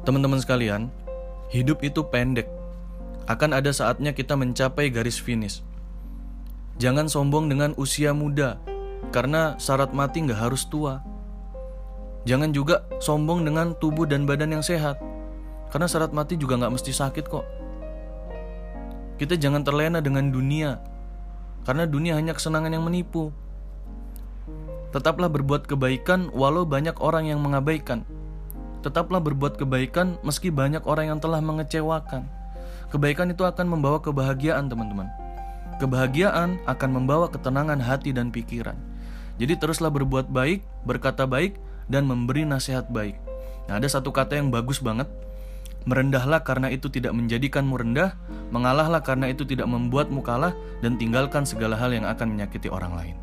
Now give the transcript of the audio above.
Teman-teman sekalian, hidup itu pendek. Akan ada saatnya kita mencapai garis finish. Jangan sombong dengan usia muda, karena syarat mati nggak harus tua. Jangan juga sombong dengan tubuh dan badan yang sehat, karena syarat mati juga nggak mesti sakit kok. Kita jangan terlena dengan dunia, karena dunia hanya kesenangan yang menipu. Tetaplah berbuat kebaikan walau banyak orang yang mengabaikan. Tetaplah berbuat kebaikan meski banyak orang yang telah mengecewakan. Kebaikan itu akan membawa kebahagiaan, teman-teman. Kebahagiaan akan membawa ketenangan hati dan pikiran. Jadi teruslah berbuat baik, berkata baik, dan memberi nasihat baik. Nah, ada satu kata yang bagus banget. Merendahlah karena itu tidak menjadikanmu rendah, mengalahlah karena itu tidak membuatmu kalah, dan tinggalkan segala hal yang akan menyakiti orang lain.